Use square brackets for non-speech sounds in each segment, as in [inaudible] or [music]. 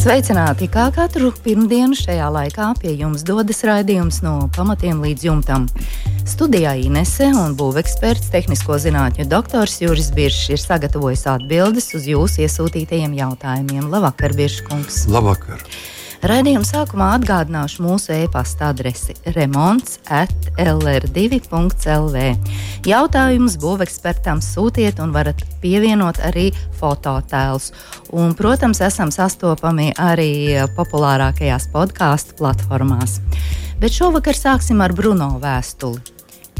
Sveicināti! Kā katru pirmdienu šajā laikā pie jums dodas raidījums no pamatiem līdz jumtam. Studijā Inese un būveksperts, tehnisko zinātņu doktors Juris Biršs ir sagatavojis atbildes uz jūsu iesūtītajiem jautājumiem. Labvakar, Birškungs! Labvakar! Radījuma sākumā atgādināšu mūsu e-pasta adresi remonds at lr2.lv. Jautājumus būvekspertam sūtiet un varat pievienot arī fototēlus. Un, protams, esam sastopami arī populārākajās podkāstu platformās. Bet šovakar sāksim ar Bruno vēstuli.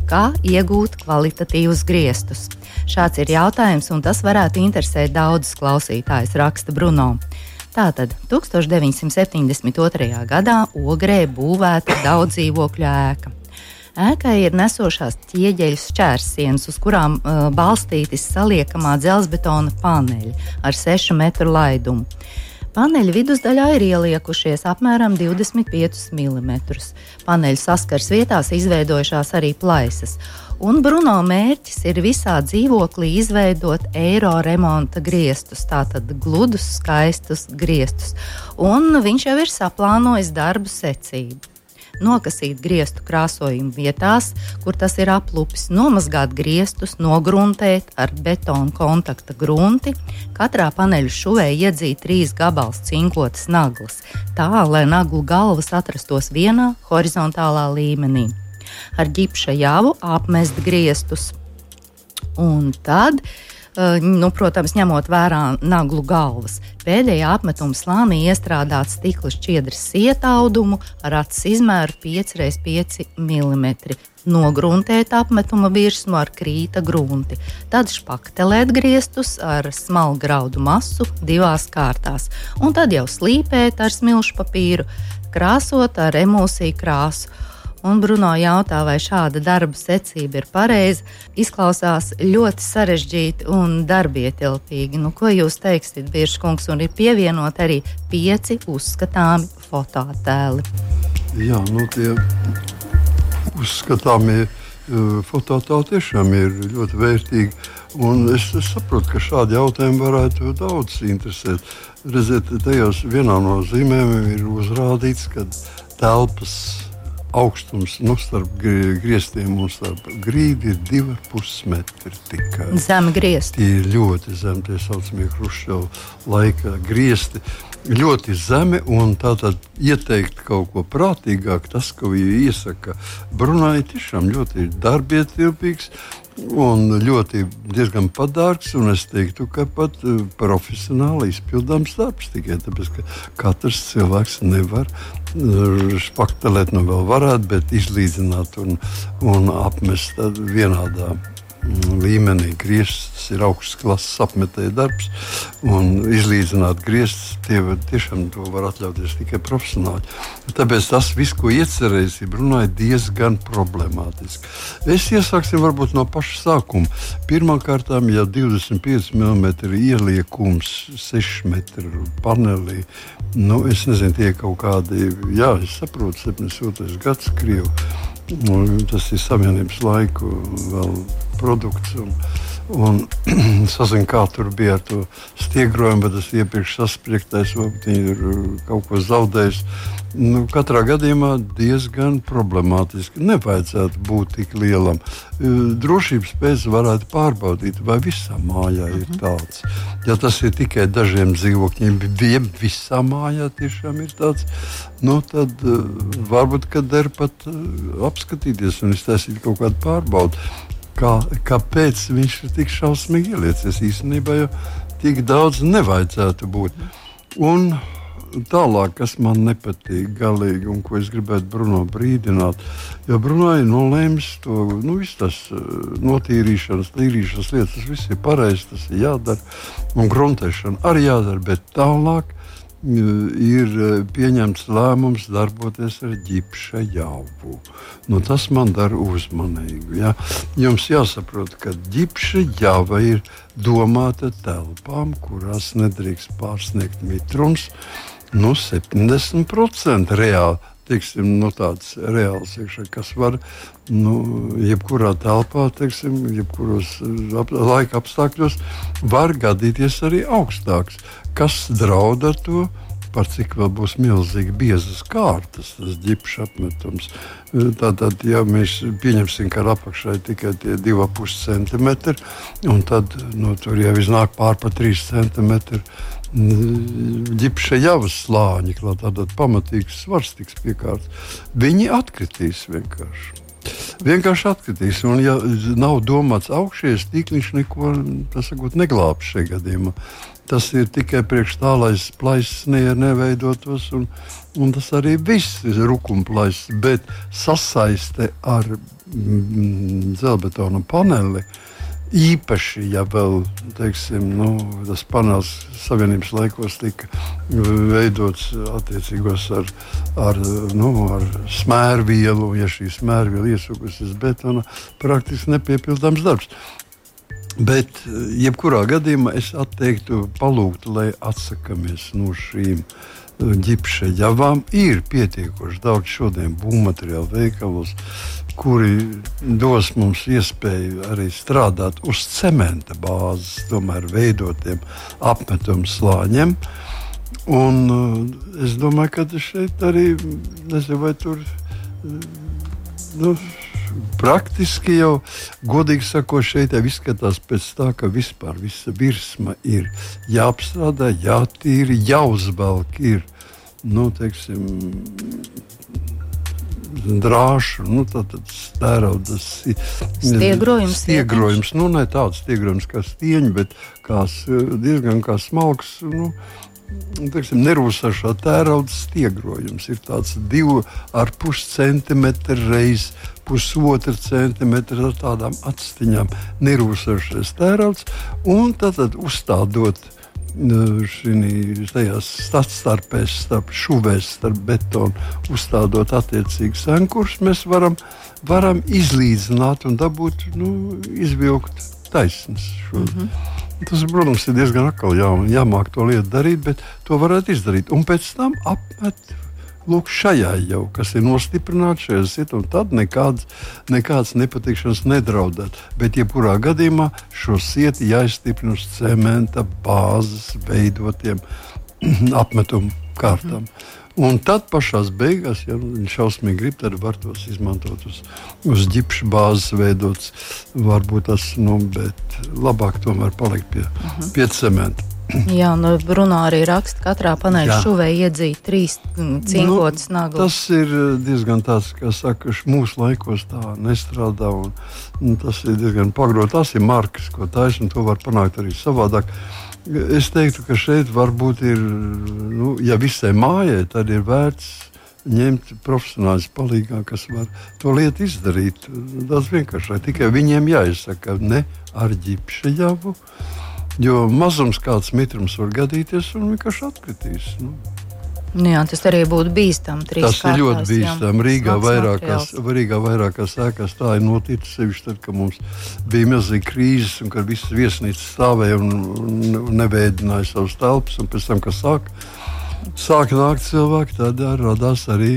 Kā iegūt kvalitatīvus griestus? Šāds ir jautājums, un tas varētu interesēt daudzus klausītājus, raksta Bruno. Tātad 1972. gadā Ogrē būvēta daudz dzīvokļu ēka. Ēkai ir nesošās ķieģeļu šķērsienas, uz kurām uh, balstītas saliekamā dzelzbetona paneļi ar 6 metru laidumu. Paneļa vidusdaļā ir ieliekušies apmēram 25 mm. Paneļa saskars vietās izveidojušās arī plaisas. Un Bruno mērķis ir visā dzīvoklī izveidot eiro remonta griestus, tātad gludus, skaistus griestus. Un viņš jau ir saplānojis darbu secību nokasīt griestu krāsojumu vietās, kur tas ir aplupis, nomazgāt griestus, nogruntēt ar betona kontakta grunti. Katrā paneļu šuvē iedzīt trīs gabalus cinkotas naglas, tā lai naglu galvas atrastos vienā horizontālā līmenī. Ar ģipša jāvu apmest griestus. Un tad Eh, nu, protams, ņemot vērā naglu galvas. Pēdējā apmetuma slānī iestrādāts stikla šķiedras ietaudumu ar acis izmēru 5x5 mm. Nogruntēt apmetuma virsmu ar krīta grunti, tad špaktelēt griestus ar smalku graudu masu divās kārtās, un tad jau slīpēt ar smilšu papīru, krāsot ar emulsiju krāsu Un Bruno jautā, vai šāda darba secība ir pareiza. Izklausās ļoti sarežģīti un darbietilpīgi. Nu, ko jūs teiksiet, Biržkungs, un ir pievienot arī pieci uzskatāmi fototēli? Jā, nu tie uzskatāmie uh, fototēli tiešām ir ļoti vērtīgi. Un es, es saprotu, ka šādi jautājumi varētu daudz interesēt. Redziet, tajos vienā no zīmēm ir uzrādīts, ka telpas augstums nu, starp griestiem un starp grīdi ir 2,5 metri tikai. Zemi griezti. Tie ir ļoti zemi, tie saucamie Hruščova laika griezti. Ļoti zemi, un tātad ieteikt kaut ko prātīgāk, tas, ko viņi iesaka Brunai, tiešām ļoti darbietilpīgs un ļoti diezgan padārgs. Es teiktu, ka pat uh, profesionāli izpildāms darbs. Tikai tāpēc, ka katrs cilvēks nevar uh, spaktelēt, nu vēl varētu, bet izlīdzināt un, un apmest vienādā līmenī. Griezts ir augsts klases apmetēja darbs, un izlīdzināt grieztus tie tiešām to var atļauties tikai profesionāļi. Tāpēc tas viss, ko iecerējis, ir runājot diezgan problemātiski. Es iesāksim varbūt no paša sākuma. Pirmkārt, ja 25 mm ieliekums 6 metru panelī, nu, es nezinu, tie kaut kādi, jā, es saprotu, 72. gads Krievijas. Nu, tas ir savienības laiku produkts. Un, un [clears throat] sazinu, kā tur bija ar to stiegrojumu, bet tas iepriekš saspriegtais, vai ir uh, kaut ko zaudējis. Nu, katrā gadījumā diezgan problemātiski. Nevajadzētu būt tik lielam. Uh, drošības pēc varētu pārbaudīt, vai visā mājā ir mhm. tāds. Ja tas ir tikai dažiem dzīvokļiem, bet visā mājā tiešām ir tāds, nu, tad uh, varbūt der pat apskatīties un iztaisīt kaut kādu pārbaudi kā, kāpēc viņš ir tik šausmīgi ieliecies. Īstenībā jau tik daudz nevajadzētu būt. Un tālāk, kas man nepatīk galīgi, un ko es gribētu Bruno brīdināt, jo Bruno ir nolēmis to nu, visu tas eh, notīrīšanas, tīrīšanas lietas, tas viss ir pareizi, tas ir jādara, un gruntēšana arī jādara, bet tālāk ir pieņemts lēmums darboties ar ģipša jaubu. Nu, tas man dara uzmanīgu. Ja? Jums jāsaprot, ka ģipša jauba ir domāta telpām, kurās nedrīkst pārsniegt mitrums nu, 70% reāli teiksim, nu, tāds reāls, iekšā, kas var nu, jebkurā telpā, teiksim, jebkuros ap, laika apstākļos, var gadīties arī augstāks. Kas draud ar to? Par cik vēl būs milzīgi biezas kārtas, tas ģipšs apmetums. Tātad, ja mēs pieņemsim, ka apakšā ir tikai 2,5 cm, un tad nu, tur jau iznāk pār pa 3 cm ģipša jau slāņi, kā tāds pamatīgs svars tiks piekārts, viņi atkritīs vienkārši. Vienkārši atkritīs, un, ja nav domāts augšējais tīkliņš, neko sakot, neglābs šajā gadījumā. Tas ir tikai priekš tā, lai plaisas neveidotos, un, un tas arī viss ir rukumplais, bet sasaiste ar mm, dzelbetona paneli Īpaši, ja vēl teiksim, nu, tas panels Savienības laikos tika veidots attiecīgos ar, ar, nu, ar smērvielu, ja šī smērviela iesukusies betona, praktiski nepiepildāms darbs. Bet, jebkurā gadījumā, es atteiktu, palūgtu, lai atsakāmies no šīm ģipša javām. Ir pietiekoši daudz šodien būvmateriālu veikalos kuri dos mums iespēju arī strādāt uz cementa bāzes, tomēr veidotiem apmetumu slāņiem. Un, uh, es domāju, ka šeit arī nezinu, vai tur nu, praktiski jau, godīgi sakot, šeit jau izskatās pēc tā, ka vispār visa virsma ir jāapstrādā, jātīra, jāuzvelk. Ir, nu, teiksim, drāšu, nu, tēraudas stiegrojums. Stiegrojums, nu, ne tāds stiegrojums kā stieņi, bet kā, diezgan kā smalks. Nu, Teiksim, nerūsošā tērauda stiegrojums ir tāds divu ar pus centimetru reizes pusotra centimetra ar tādām atstiņām nerūsošais tērauds un tad, uzstādot uh, šajās starpēs, starp šuvēs, starp betonu, uzstādot attiecīgus ankurus, mēs varam, varam izlīdzināt un dabūt, nu, izvilkt taisnas. Mm -hmm. Tas, protams, ir diezgan akli jā, jāmāk to lietu darīt, bet to varētu izdarīt. Un pēc tam apmet lūk, šajā jau, kas ir nostiprināts šajā situācijā, tad nekāds, nekāds nepatikšanas nedraudēt. Bet, jebkurā gadījumā, šo sietu jāizstiprina uz cementa bāzes veidotiem [clears throat] apmetumu kārtām. Mm. Un tad pašā beigās, ja viņš šausmīgi grib, tad var tos izmantot uz, uz ģipša bāzes, veidots. Varbūt tas, nu, bet labāk tomēr palikt pie, uh -huh. pie cementa. [clears throat] Jā, un Bruno arī raksta, ka katrā paneļa šuvē iedzīt trīs mm, cinkotas nu, naglas. Tas ir diezgan tāds, kā saka, mūsu laikos tā nestrādā, un, un tas ir diezgan pagrot. Tas ir markas, ko taisa, un to var panākt arī savādāk. Es teiktu, ka šeit varbūt ir, nu, ja visai mājai, tad ir vērts ņemt profesionāļus palīgā, kas var to lietu izdarīt. Tas vienkārši tikai viņiem jāizsaka ne ar ģipšu jābu. Jo mazums kāds mitrums var gadīties un vienkārši atkritīs. Nu. Nu jā, tas arī būtu bīstami. Tas kārtās, ir ļoti bīstami. Rīgā vairākās, Rīgā vairākās ēkās tā ir noticis. Sevišķi tad, kad mums bija milzīga krīze un kad visas viesnīcas stāvēja un, un neveidināja savus telpas. Pēc tam, kad sāk, sāk nākt cilvēki, tad radās arī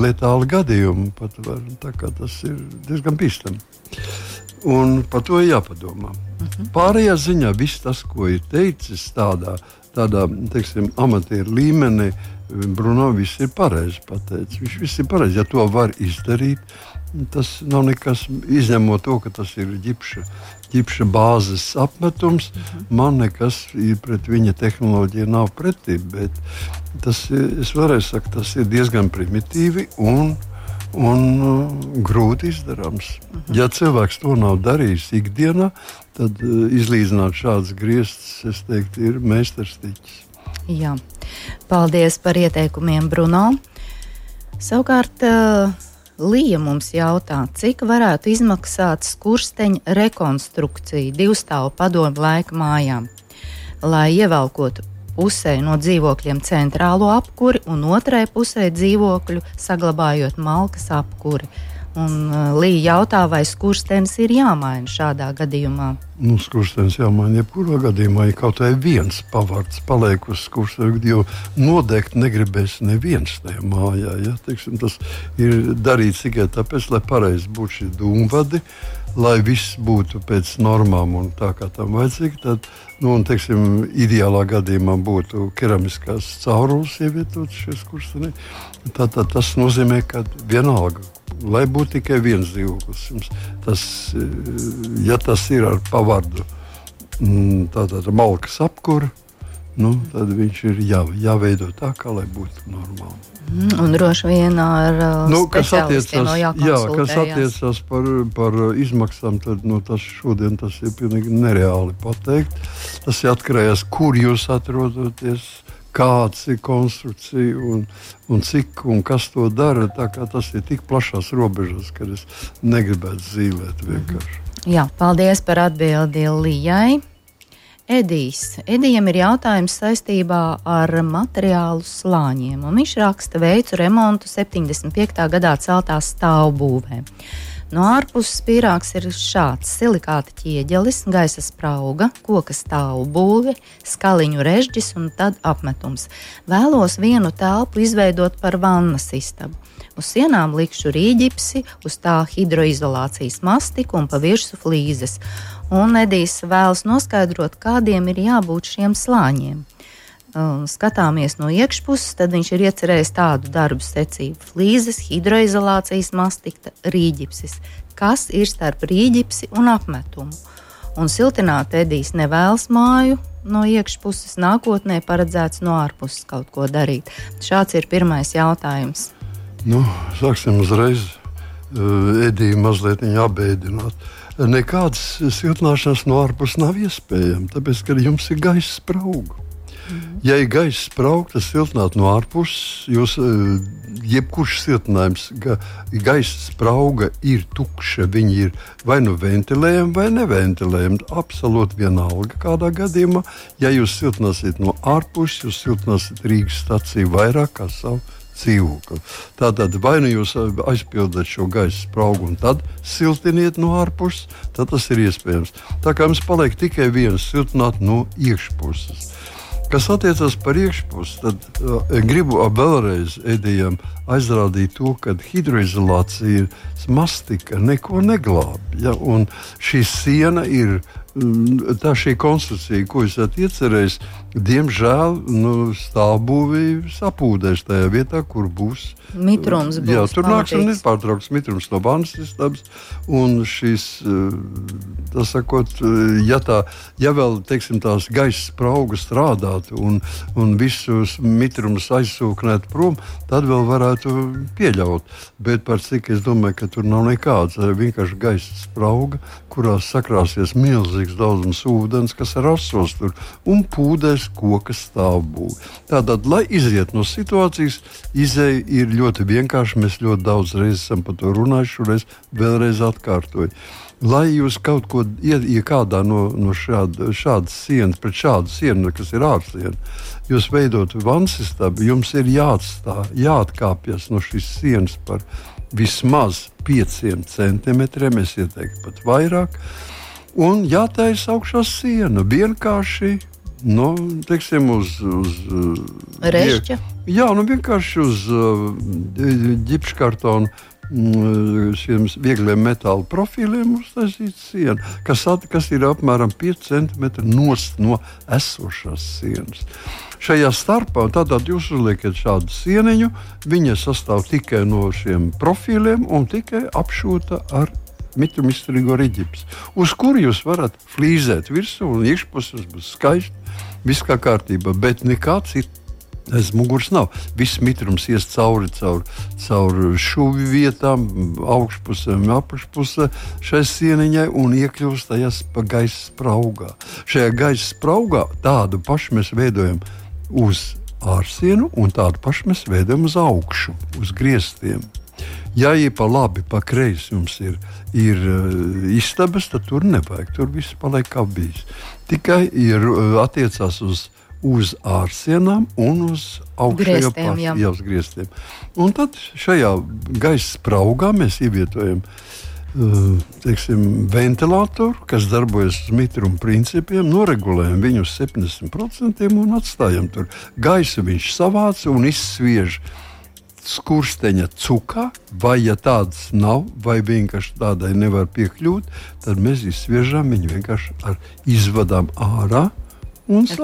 letāli gadījumi. Pat var, tas ir diezgan bīstami. Un par to ir jāpadomā. Uh mhm. -huh. Pārējā ziņā viss tas, ko ir teicis tādā, tādā teiksim, amatieru līmenī, Bruno viss ir pareizi pateicis. Viņš viss ir pareizi. Ja to var izdarīt, tas nav nekas izņemot to, ka tas ir ģipša, ģipša bāzes apmetums. Mhm. Man nekas pret viņa tehnoloģiju nav pretī, bet tas, es varēju sakt, tas ir diezgan primitīvi un un uh, grūti izdarāms. -huh. Ja cilvēks to nav darījis ikdienā, tad uh, izlīdzināt šādas grieztas, es teiktu, ir meistarstiķis. Jā, paldies par ieteikumiem, Bruno. Savukārt, uh, Līja mums jautā, cik varētu izmaksāt skursteņa rekonstrukcija divu stāvu padomu laika mājām, lai ievelkotu pusē no dzīvokļiem centrālo apkuri un otrai pusē dzīvokļu saglabājot malkas apkuri. Un uh, Līja jautā, vai skurstenis ir jāmaina šādā gadījumā. Nu, skurstenis jāmaina jebkurā gadījumā, ja kaut vai viens pavārds paliek uz skursteni, jo nodegt negribēs neviens tajā mājā. Ja? Teiksim, tas ir darīts tikai tāpēc, lai pareizi būtu šie dūmvadi, lai viss būtu pēc normām un tā kā tam vajadzīgi. Tad, nu, un, teiksim, ideālā gadījumā būtu keramiskās caurules ievietotas šajā skurstenī. Tad, tad tas nozīmē, ka vienalga lai būtu tikai viens dzīvoklis. Tas, eh, ja tas ir ar pavadu, mm, tātad malkas apkūra, nu, tad viņš ir jā, jāveido tā, kā lai būtu normāli. Mm, un droši vien ar uh, nu, kas attiecas, no jā, kas attiecas par, par izmaksām, tad nu, tas šodien tas ir pilnīgi nereāli pateikt. Tas ir atkarīgs no kur jūs atrodaties kāds ir konstrukcija un, un cik un kas to dara. Tas ir tik plašās robežās, ka es negribētu zīmēt vienkārši. Jā, paldies par atbildi Lijai. Edijs. Edijam ir jautājums saistībā ar materiālu slāņiem. Viņš raksta, veicu remontu 75. gadā celtā stāvbūvē. No ārpuses pīrāgs ir šāds - silikāta ķieģelis, gaisa sprauga, koka stāvbūve, skaliņu režģis un tad apmetums. Vēlos vienu telpu izveidot par vannas istabu. Uz sienām likšu rīģipsi, uz tā hidroizolācijas mastiku un pa virsmu flīzes. Un Edijs vēlas noskaidrot, kādiem ir jābūt šiem slāņiem um, skatāmies no iekšpuses, tad viņš ir iecerējis tādu darbu secību - flīzes, hidroizolācijas mastikta, rīģipsis. Kas ir starp rīģipsi un apmetumu? Un siltināt Edijs nevēlas māju no iekšpuses, nākotnē paredzēts no ārpuses kaut ko darīt. Šāds ir pirmais jautājums. Nu, sāksim uzreiz. Uh, Ediju mazliet apbēdināt. Nekādas siltināšanas no ārpuses nav iespējams, tāpēc, ka jums ir gaisa sprauga. Ja ir gaisa spraukta, siltināt no ārpuses, jūs eh, jebkurš siltinājums, ga, gaisa sprauga ir tukša. Viņi ir vai nu ventilējami, vai neventilējami. Absolūti vienalga kādā gadījumā. Ja jūs siltināsiet no ārpuses, jūs siltināsiet Rīgas staciju vairāk kā savu dzīvokli. Tātad vai nu jūs aizpildat šo gaisa spraugu un tad siltiniet no ārpuses, tad tas ir iespējams. Tā kā jums paliek tikai viens siltināt no iekšpuses. Kas attiecas par iekšpusi, tad uh, gribu vēlreiz Edijam aizrādīt to, ka hidroizolācija mastika neko neglābj. Ja? Un šī siena ir mm, tā šī konstrukcija, ko esat iecerējis, diemžēl nu, stāvbūvī sapūdēs tajā vietā, kur būs mitrums. Būs jā, tur nāks un nepārtraukts mitrums no vannas istabas. Un šīs, eh, tā sakot, eh, ja, tā, ja vēl teiksim, tās gaisa sprauga strādātu un, un visus mitrumus aizsūknētu prom, tad vēl varētu pieļaut. Bet par cik es domāju, ka tur nav nekāds vienkārši gaisa sprauga, kurās sakrāsies milzīgs daudzums ūdens, kas rasos tur un pūdēs koka stāvbūvi. Tātad, lai iziet no situācijas, izēja ir ļoti vienkārši. Mēs ļoti daudz reizes esam par to runājuši, šoreiz vēlreiz atkārtoju. Lai jūs kaut ko iekādā no, no šāda, šādas sienas, pret šādu sienu, kas ir ārsiena, jūs veidotu vansistabu, jums ir jāatstāj, jāatkāpjas no šīs sienas par vismaz 5 centimetriem, es ieteiktu pat vairāk, un jātaisa augšā siena vienkārši nu, teiksim, uz, uz režģa. Jā, nu, vienkārši uz uh, ģipškartona mm, šiem viegliem metāla profiliem uztaisīt sienu, kas, at, kas ir apmēram 5 cm nost no esošās sienas. Šajā starpā tātad jūs uzliekat šādu sieniņu, viņa sastāv tikai no šiem profiliem un tikai apšūta ar mitrumizturīgo riģips, uz kuru jūs varat flīzēt virsū un iekšpuses būs skaisti, viss kā kārtībā, bet nekāds ir. Aiz muguras nav. Viss mitrums ies cauri, cauri, cauri šūvi vietām, augšpusē apakšpusē šai sieniņai un iekļūst tajās pa gaisa spraugā. Šajā gaisa spraugā tādu pašu mēs veidojam uz ārsienu, un tādu pašu mēs veidojam uz augšu, uz griestiem. Ja ir pa labi, pa kreisi jums ir, ir uh, istabas, tad tur nevajag. Tur viss paliek kā bijis. Tikai ir uh, attiecās uz, uz ārsienām un uz griestiem. Un tad šajā gaisa spraugā mēs ievietojam uh, teiksim, ventilatoru, kas darbojas uz mitruma principiem, noregulējam viņu uz 70% un atstājam tur. Gaisu viņš savāca un izsviež skursteņa cukā, vai ja tādas nav, vai vienkārši tādai nevar piekļūt, tad mēs izsviežam viņu vienkārši ar izvadām ārā.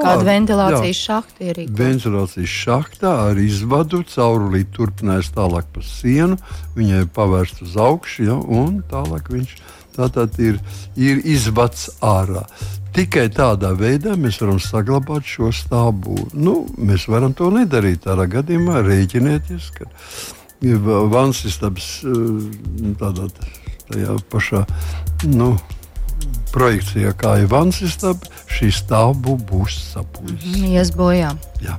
kādu ventilācijas Jā. šahtu ir. Ventilācijas šachtā ar izvadu caurulīt turpinājās tālāk pa sienu, viņai pavērst uz augšu, ja, un tālāk viņš tātad ir, ir izvads ārā. Tikai tādā veidā mēs varam saglabāt šo stāvbūvi. Nu, mēs varam to nedarīt. Tādā gadījumā rēķinieties, ka ir vansistabs tādā tajā pašā nu, projekcijā, kā ir vansistaba, šī stāvbūve būs sapūjusi. Ies bojā. Jā.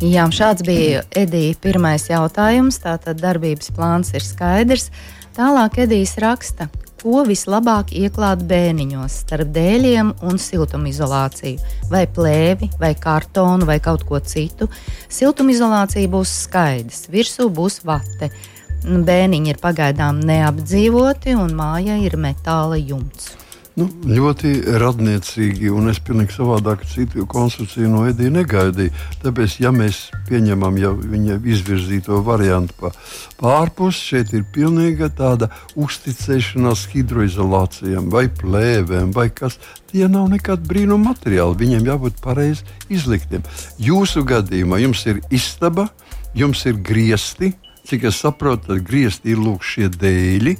Jā, šāds bija Edija pirmais jautājums. Tātad darbības plāns ir skaidrs. Tālāk Edijs raksta, ko vislabāk ieklāt bēniņos starp dēļiem un siltumizolāciju. Vai plēvi, vai kartonu, vai kaut ko citu. Siltumizolācija būs skaidrs, virsū būs vate. Bēniņi ir pagaidām neapdzīvoti, un mājā ir metāla jumts. Nu, ļoti radniecīgi, un es pilnīgi savādāk citu konstrukciju no Edija negaidīju. Tāpēc, ja mēs pieņemam jau viņa izvirzīto variantu pa, pa ārpus, šeit ir pilnīga tāda uzticēšanās hidroizolācijām vai plēvēm vai kas. Tie nav nekādi brīnuma materiāli, viņiem jābūt pareizi izliktiem. Jūsu gadījumā jums ir istaba, jums ir griesti, Cik es saprotu, tad griezti ir lūk šie dēļi,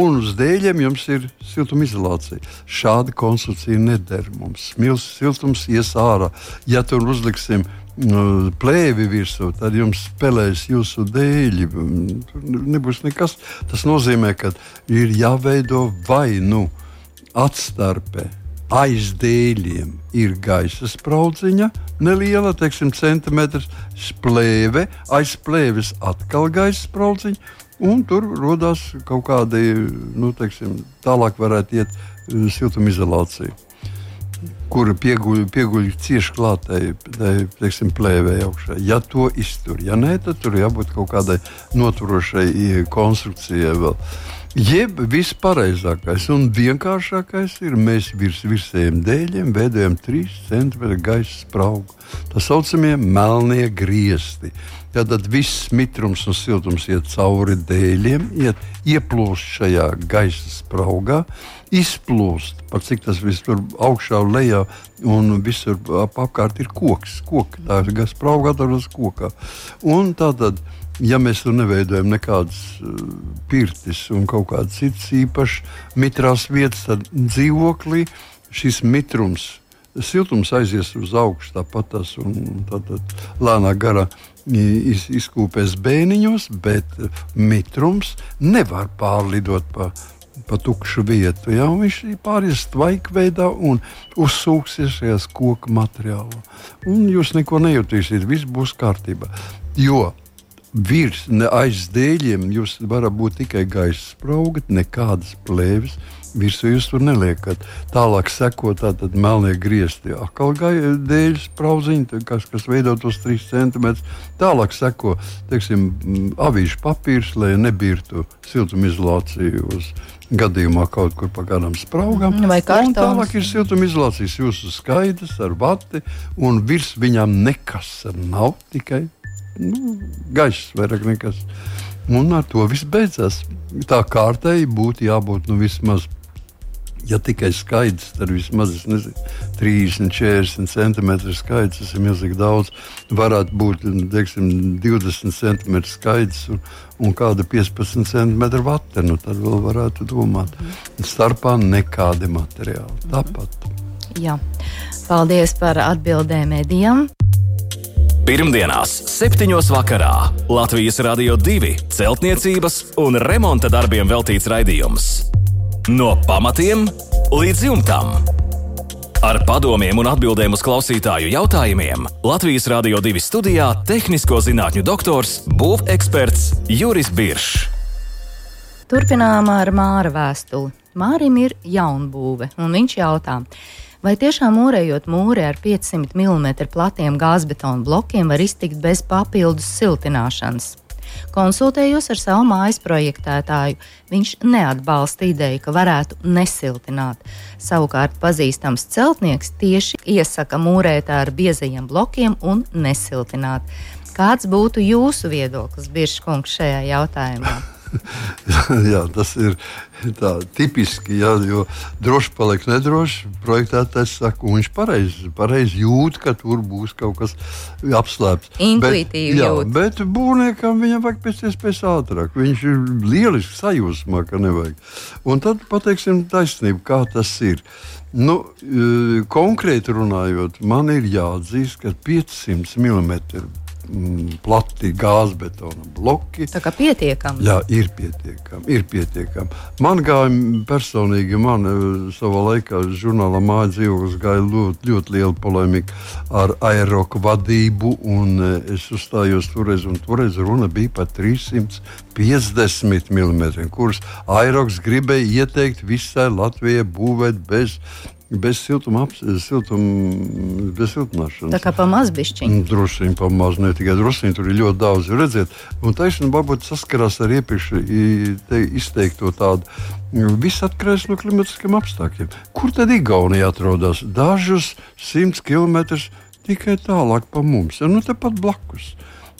un uz dēļiem jums ir siltumizolācija. Šāda konstrukcija neder mums. Smils siltums ies ārā. Ja tur uzliksim nu, plēvi virsū, tad jums spēlēs jūsu dēļi. Tur nebūs nekas. Tas nozīmē, ka ir jāveido vai nu atstarpe aiz dēļiem ir gaisa spraudziņa, neliela, teiksim, centimetrs, plēve, aiz plēves atkal gaisa spraudziņa, un tur rodas kaut kāda, nu, teiksim, tālāk varētu iet uh, siltumizolācija. Kura pieguļ, pieguļ cieši klātai teiksim, plēvē augšā. Ja to iztur, ja nē, tad tur jābūt kaut kādai noturošai konstrukcijai vēl. Jeb vispareizākais un vienkāršākais ir mēs virs virsējiem dēļiem veidojam 3 cm gaisa spraugu. Tā saucamie melnie griesti. Tad viss mitrums un siltums iet cauri dēļiem, iet, ieplūst šajā gaisa spraugā, izplūst. Pat cik tas viss tur augšā un lejā, un visur ap, apkārt ir koks. Koki, tā ir atrodas kokā. Un tātad ja mēs tur neveidojam nekādas uh, pirtis un kaut kādas citas īpašas mitrās vietas, tad dzīvoklī šis mitrums, siltums aizies uz augšu tāpat tas tātad lēnā garā iz, izkūpēs bēniņos, bet mitrums nevar pārlidot pa, pa tukšu vietu. Ja? Un Viņš pāries tvaikveidā un uzsūksies šajās koku materiālā. Un jūs neko nejutīsiet, viss būs kārtībā. Jo virs, ne aiz dēļiem jūs varat būt tikai gaisa sprauga, nekādas plēves. Virsū jūs tur neliekat. Tālāk seko tātad melnie griezti, atkal dēļ spraudziņi, kas, kas veido tos 3 cm. Tālāk seko, teiksim, avīžu papīrs, lai nebirtu siltumizolāciju uz gadījumā kaut kur pa kādam spraugam. Vai Un kartons. tālāk ir siltumizolācijas jūsu skaidrs ar vati, un virs viņām nekas nav, tikai nu, gaiss, vairāk nekas. Un ar to viss beidzās. Tā kārtēji būtu jābūt nu, vismaz. Ja tikai skaidrs, tad vismaz nezinu, 30, 40 centimetri skaidrs, tas ir milzīgi daudz. Varētu būt teiksim, 20 centimetri skaidrs un, un kāda 15 centimetri vate. Nu, tad vēl varētu domāt. Starpā nekādi materiāli. Tāpat. Jā. Paldies par atbildēm Edijam. Pirmdienās, 7. vakarā Latvijas Rādio 2 celtniecības un remonta darbiem veltīts raidījums. No pamatiem līdz jumtam. Ar padomiem un atbildēm uz klausītāju jautājumiem Latvijas Rādio 2 studijā - tehnisko zinātņu doktors, būveksperts Juris Biršs. Turpinām ar Māra vēstuli. Mārim ir jaunbūve, un viņš jautā, Vai tiešām mūrējot mūri ar 500 mm platiem gāzbetona blokiem var iztikt bez papildus siltināšanas? Konsultējos ar savu mājas projektētāju. Viņš neatbalsta ideju, ka varētu nesiltināt. Savukārt pazīstams celtnieks tieši iesaka mūrēt ar biezajiem blokiem un nesiltināt. Kāds būtu jūsu viedoklis, Biržkungs, šajā jautājumā? [laughs] [laughs] jā, tas ir tā tipiski, jā, jo droši paliek nedroši. Projektētājs saka, un viņš pareizi pareiz jūt, ka tur būs kaut kas apslēpts. Intuitīvi bet, jā, jūt. bet būvniekam viņam vajag pēc iespējas ātrāk. Viņš ir lieliski sajūsmā, ka nevajag. Un tad pateiksim taisnību, kā tas ir. Nu, e, konkrēti runājot, man ir jāatzīst, ka 500 mm mm, plati gāzbetona bloki. Tā kā pietiekami. Jā, ir pietiekami. Ir pietiekami. Man gāja personīgi, man eh, savā laikā žurnālā māja dzīvoklis gāja ļoti, ļoti liela polemika ar aeroku vadību, un eh, es uzstājos toreiz, un toreiz runa bija par 350 mm, kurus aeroks gribēja ieteikt visai Latvijai būvēt bez bez siltuma, siltuma, bez siltināšanas. Tā kā pamazs bišķiņi. Droši vien pamazs, ne tikai droši vien, tur ir ļoti daudz. Redziet, un taisnība varbūt saskarās ar iepriekš izteikto tādu. Viss atkarīgs no klimatiskiem apstākļiem. Kur tad Igaunija atrodas? Dažus simtus kilometrus tikai tālāk pa mums, ja, nu tepat blakus.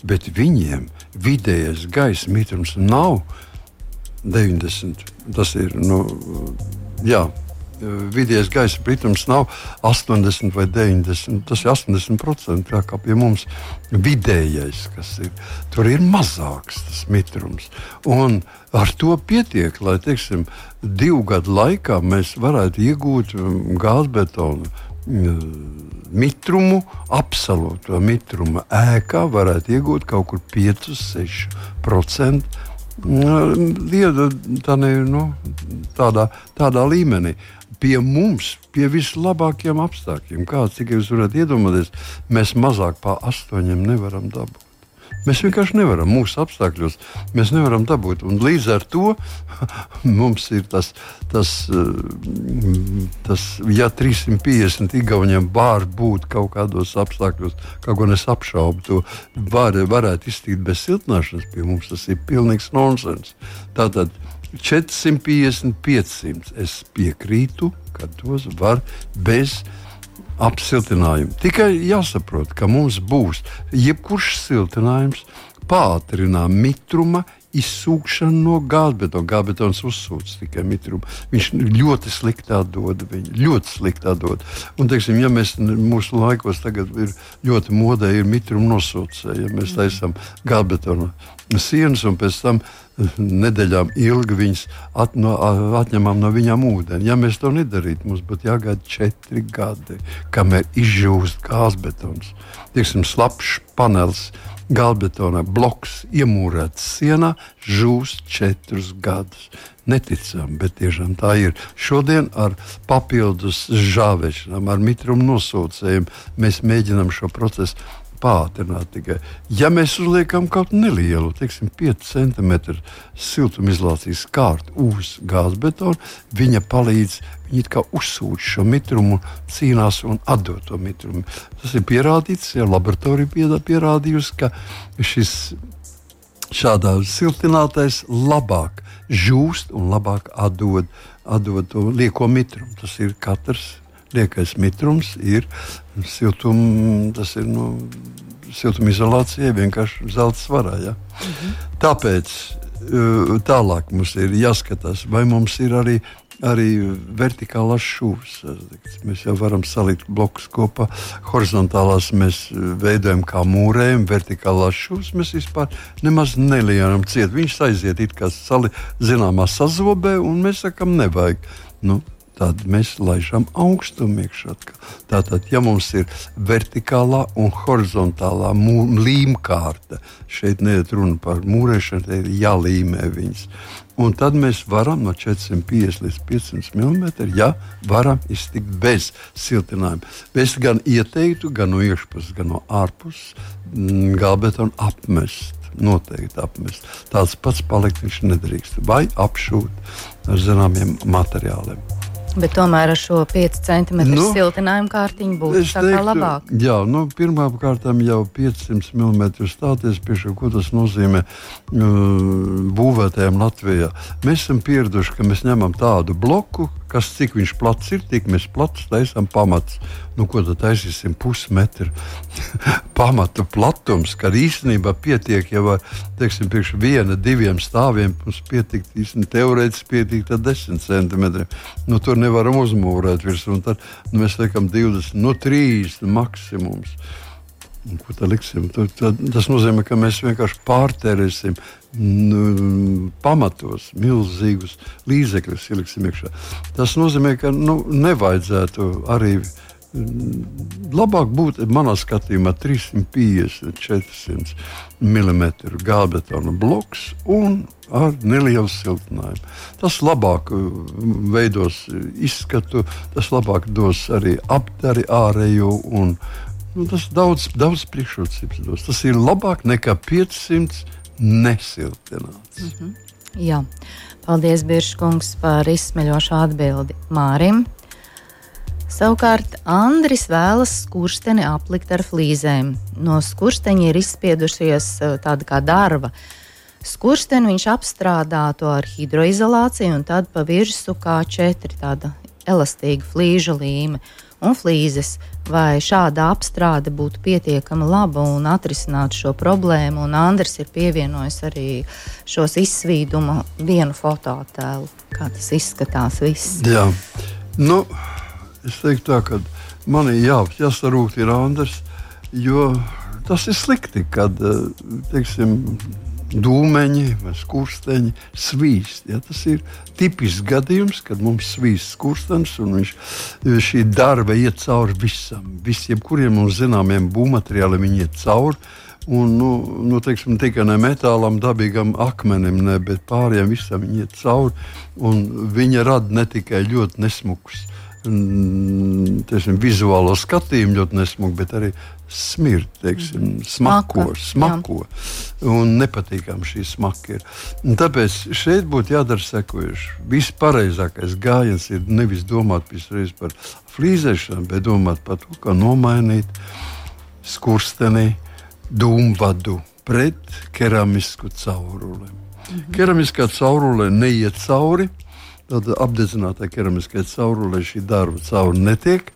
Bet viņiem vidējais gaisa mitrums nav 90. Tas ir, nu, jā, vidējais gaisa kritums nav 80 vai 90. Tas ir 80% tā kā pie mums vidējais, kas ir. Tur ir mazāks tas mitrums. Un ar to pietiek, lai teiksim, divu gadu laikā mēs varētu iegūt gāzbetonu mitrumu, absolūto mitrumu ēkā varētu iegūt kaut kur 5-6%. Lieta tā ne, nu, tādā, tādā līmenī pie mums, pie vislabākajiem apstākļiem. Kāds tikai jūs varat iedomāties, mēs mazāk par astoņiem nevaram dabūt. Mēs vienkārši nevaram mūsu apstākļos, mēs nevaram dabūt. Un līdz ar to [laughs] mums ir tas, tas, eh, tas ja 350 igauniem var būt kaut kādos apstākļos, kaut ko es apšaubu, to var, varētu iztikt bez siltināšanas pie mums, tas ir pilnīgs nonsens. Tātad 450, 500. Es piekrītu, ka tos var bez apsiltinājuma. Tikai jāsaprot, ka mums būs jebkurš siltinājums, pātrinā mitruma izsūkšana no gāzbetona. Gāzbetons uzsūc tikai mitrumu. Viņš ļoti slikti atdod viņu. Ļoti slikti atdod. Un, teiksim, ja mēs mūsu laikos tagad ir ļoti modē, ir mitruma nosūcēji, ja mēs taisām gāzbetona sienas un pēc tam nedēļām ilgi viņas at, no, atņemam no viņām ūdeni. Ja mēs to nedarītu, mums būtu jāgaida četri gadi, kamēr izžūst gāzbetons. Tieksim, slapjš panelis. Galbetona bloks iemūrēts sienā, žūst četrus gadus. Neticami, bet tiešām tā ir. Šodien ar papildus žāvēšanām, ar mitrumu nosūcējiem mēs mēģinām šo procesu pātrināt tikai. Ja mēs uzliekam kaut kādu nelielu, teiksim, 5 cm siltumizolācijas kārtu uz gāzbetona, viņa palīdz. Viņi kā uzsūc šo mitrumu, cīnās un atdod to mitrumu. Tas ir pierādīts, jau laboratorija pierādījusi, ka šis šādā siltinātais labāk žūst un labāk atdod, atdod to lieko mitrumu. Tas ir katrs liekais mitrums ir siltum, tas ir nu, siltumizolācija vienkārši zelta svarā. Ja? Mhm. Tāpēc uh, tālāk mums ir jāskatās, vai mums ir arī arī vertikālās šūnas. Mēs jau varam salikt blokus kopā. Horizontālās mēs veidojam kā mūrējam, vertikālās šūnas mēs vispār nemaz nelienam ciet. Viņš aiziet it kā sali, zināmā sazobē, un mēs sakam, nevajag. Nu, tad mēs laižam augstumu iekšā. Tātad, ja mums ir vertikālā un horizontālā līmkārta, šeit neiet runa par mūrēšanu, te ir jālīmē viņas. Un tad mēs varam no 450 līdz 500 mm, ja varam iztikt bez siltinājuma. Es gan ieteiktu, gan no iekšpuses, gan no ārpuses mm, galbetonu apmest. Noteikti apmest. Tāds pats palikt viņš nedrīkst. Vai apšūt ar zināmiem materiāliem. Bet tomēr ar šo 5 cm nu, siltinājumu kārtiņu būtu teiktu, labāk. Jā, nu, pirmkārt jau 500 mm stāties pie šī, ko tas nozīmē uh, būvētājiem Latvijā. Mēs esam pieraduši, ka mēs ņemam tādu bloku, kas cik viņš plats ir, tik mēs plats taisām pamats. Nu, ko tad taisīsim pusmetru [laughs] pamatu platums, kad īstenībā pietiek jau ar, teiksim, viena, diviem stāviem, mums pietiek, īstenībā teorētiski pietiek tad 10 centimetriem. Nu, tur nevaram uzmūrēt virsmu, tad nu, mēs liekam 20, no 30 maksimums. Un ko tad liksim? Tad, tad, tas nozīmē, ka mēs vienkārši pārtērēsim nu, pamatos milzīgus līdzekļus ieliksim iekšā. Tas nozīmē, ka nu, nevajadzētu arī. Labāk būtu, manā skatījumā, 350, 400 mm gābetona bloks un ar nelielu siltinājumu. Tas labāk uh, veidos izskatu, tas labāk dos arī aptari ārējo un nu, tas daudz, daudz priekšrocības dos. Tas ir labāk nekā 500 nesiltināts. Mm -hmm. Jā, paldies, Biržkungs, par izsmeļošu atbildi Mārim. Savukārt Andris vēlas skursteni aplikt ar flīzēm. No skursteņa ir izspiedušies e, tāda kā darba. Skursteni viņš apstrādātu ar hidroizolāciju un tad pa virsmu kā četri tāda elastīga flīžu līme un flīzes vai šāda apstrāde būtu pietiekami laba un atrisinātu šo problēmu. Un Andris ir pievienojis arī šos izsvīdumu vienu fototēlu, kā tas izskatās. Viss. Jā, nu, es teiktu tā, ka man ir jā, jāsarūkt ir Andris, jo tas ir slikti, kad, teiksim, dūmeņi vai skursteņi svīst. Ja? Tas ir tipisks gadījums, kad mums svīst skurstenis un viņš, šī darba iet cauri visam. Visiem, kuriem mums zināmiem būvmateriāliem, viņi iet cauri. Un, nu, nu, teiksim, tikai ne metālam, dabīgam akmenim, ne, bet pārējiem visam viņi iet cauri. Viņa rada ne tikai ļoti nesmukus teiksim, vizuālo skatījumu, ļoti nesmuku, bet arī smirt, teiksim, mhm. smako, smako. Un nepatīkami šī smaka ir. Un tāpēc šeit būtu jādara sekojuši. Vispareizākais gājiens ir nevis domāt par flīzēšanu, bet domāt par to, kā nomainīt skursteni, dūmvadu pret keramisku cauruli. Mm -hmm. Keramiskā caurule neiet cauri, tad apdedzinātā keramiskā caurulē šī darba cauri netiek.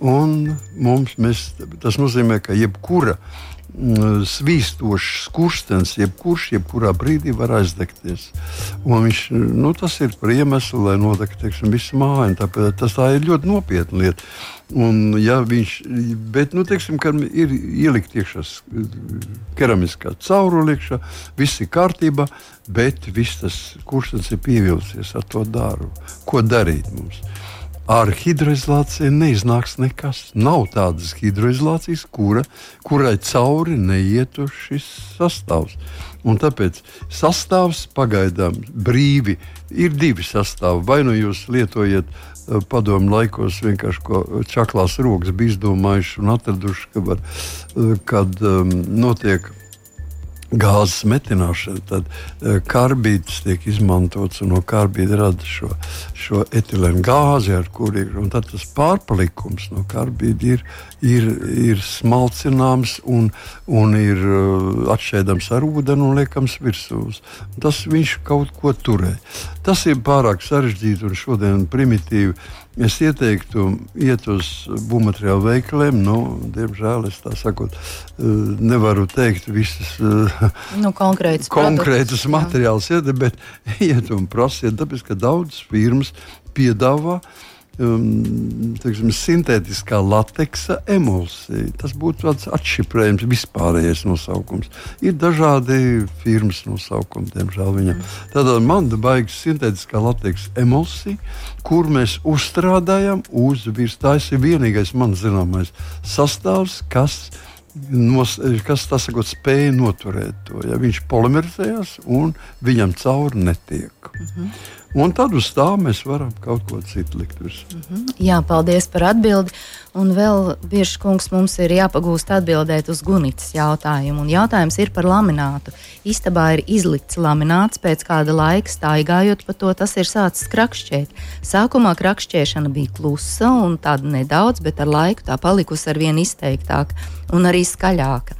Mums, mēs, tas nozīmē, ka jebkura mm, svīstošs skurstenis, jebkurš, jebkurā brīdī var aizdegties. Un viņš, nu, tas ir par iemeslu, lai nodegtu visu māju. Tāpēc tas tā ir ļoti nopietna lieta. Un, ja viņš, bet, nu, teiksim, ir ielikt iekšā keramiskā caurule, iekšā, viss ir kārtībā, bet viss tas kurstenis ir pievilcies ar to darbu. Ko darīt mums? Ar hidroizolāciju neiznāks nekas. Nav tādas hidroizolācijas, kura, kurai cauri neietu šis sastāvs. Un tāpēc sastāvs pagaidām brīvi ir divi sastāvi. Vai nu jūs lietojat eh, padomu laikos vienkārši ko čaklās rokas bija izdomājuši un atraduši, ka var, eh, kad um, notiek gāzes metināšana, tad uh, karbīds tiek izmantots un no karbīda rada šo, šo etilēnu gāzi, ar kuriem tas pārpalikums no karbīda ir, ir, ir smalcināms un, un ir uh, atšķēdams ar ūdeni un liekams virsū. Tas viņš kaut ko turē. Tas ir pārāk sarežģīti un šodien primitīvi. Es ieteiktu iet uz būvmateriālu veikaliem. Nu, diemžēl es tā sakot, eh, nevaru teikt visas nu, konkrētas, konkrētas materiālus, bet [laughs] iet un prasiet, tāpēc ka daudzas firmas piedāvā uh, um, teiksim, sintētiskā lateksa emulsija. Tas būtu tāds atšifrējums, vispārējais nosaukums. Ir dažādi firmas nosaukumi, diemžēl viņam. Mm. Tad man baigas sintētiskā lateksa emulsija, kur mēs uzstrādājam uz virsmas. Tas ir vienīgais man zināmais sastāvs, kas ir nos, kas tas sakot, spēja noturēt to. Ja viņš polimerizējas un viņam cauri netiek. Mm -hmm. Un tad uz tā mēs varam kaut ko citu likt virsū. Mm -hmm. Jā, paldies par atbildi. Un vēl bieži kungs mums ir jāpagūst atbildēt uz Gunītas jautājumu. Un jautājums ir par laminātu. Istabā ir izlikts lamināts, pēc kāda laika staigājot pa to, tas ir sācis krakšķēt. Sākumā krakšķēšana bija klusa un tāda nedaudz, bet ar laiku tā palikusi ar vien izteiktāka un arī skaļāka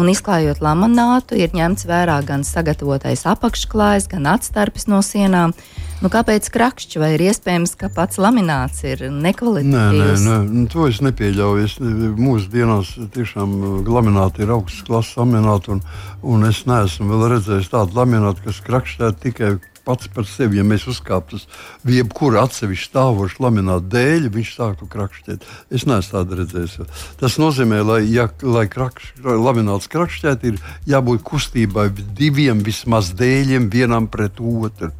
un izklājot laminātu, ir ņemts vērā gan sagatavotais apakšklājs, gan atstarpes no sienām. Nu, kāpēc krakšķi vai ir iespējams, ka pats lamināts ir nekvalitatīvs? Nē, nē, nē, to es nepieļauju. Es, mūsdienās tiešām lamināti ir augsts klases lamināti, un, un es neesmu vēl redzējis tādu laminātu, kas krakšķētu tikai pats par sevi, ja mēs uzkāptu uz jebkuru atsevišķu stāvošu laminātu dēļ, viņš sāktu krakšķēt. Es neesmu tādu redzējis. Tas nozīmē, lai, ja, lai krakš, lamināts krakšķēt, ir jābūt kustībai diviem vismaz dēļiem vienam pret otru.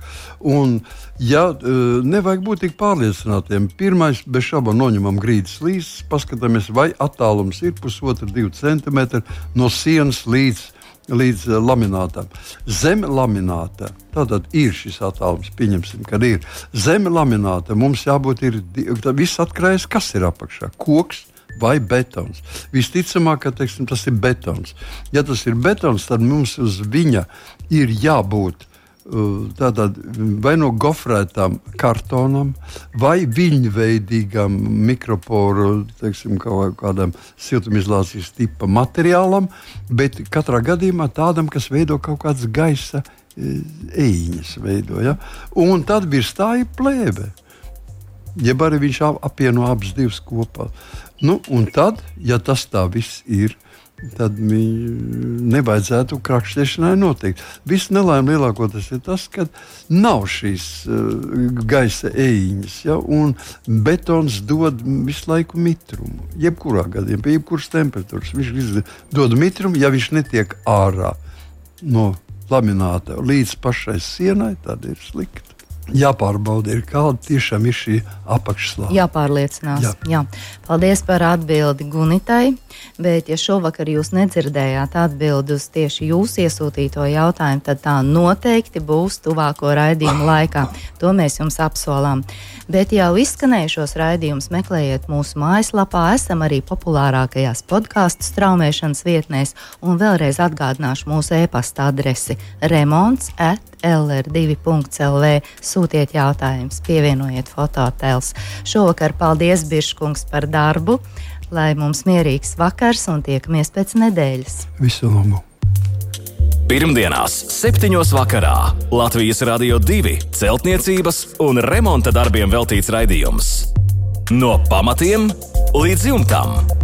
Un, ja, e, nevajag būt tik pārliecinātiem. Pirmais, bez šaubām, noņemam grīdas līdzi, paskatāmies, vai attālums ir pusotra, divi centimetri no sienas līdz līdz uh, laminātam. Zem lamināta tātad ir šis attālums, pieņemsim, kad ir zem lamināta. Mums jābūt ir viss atkarīgs, kas ir apakšā. Koks vai betons. Visticamāk, ka teiksim, tas ir betons. Ja tas ir betons, tad mums uz viņa ir jābūt Tātad vai no gofrētām kartonam, vai viļņveidīgam mikroporu, teiksim, kādam siltumizolācijas tipa materiālam, bet katrā gadījumā tādam, kas veido kaut kādas gaisa eņģis. Ja? Un tad tā ir plēve. Jeb arī viņš apvieno abas divas kopā. Nu, un tad, ja tas tā viss ir, tad nevajadzētu krakšķēšanai notikt. Viss nelaime lielākoties ir tas, ka nav šīs uh, gaisa eņģes, ja, un betons dod visu laiku mitrumu. Jebkurā gadījumā, pie jebkuras temperatūras viņš dod mitrumu, ja viņš netiek ārā no lamināta līdz pašai sienai, tad ir slikti jāpārbauda, ir, kāda tiešām ir šī apakšslāņa. Jāpārliecinās. Jā. Jā. Paldies par atbildi Gunitai. Bet, ja šovakar jūs nedzirdējāt atbildi uz tieši jūsu iesūtīto jautājumu, tad tā noteikti būs tuvāko raidījumu laikā. To mēs jums apsolām. Bet jau izskanējušos raidījumus meklējiet mūsu mājaslapā, esam arī populārākajās podkāstu straumēšanas vietnēs, un vēlreiz atgādināšu mūsu e-pasta adresi remonds at lr2.lv. Sūtiet jautājumus, pievienojiet fototēls. Šovakar paldies Biržkungs par darbu, lai mums mierīgs vakars un tiekamies pēc nedēļas. Visu labu! Pirmdienās, 7. vakarā Latvijas Rādio 2 celtniecības un remonta darbiem veltīts raidījums. No pamatiem līdz jumtam.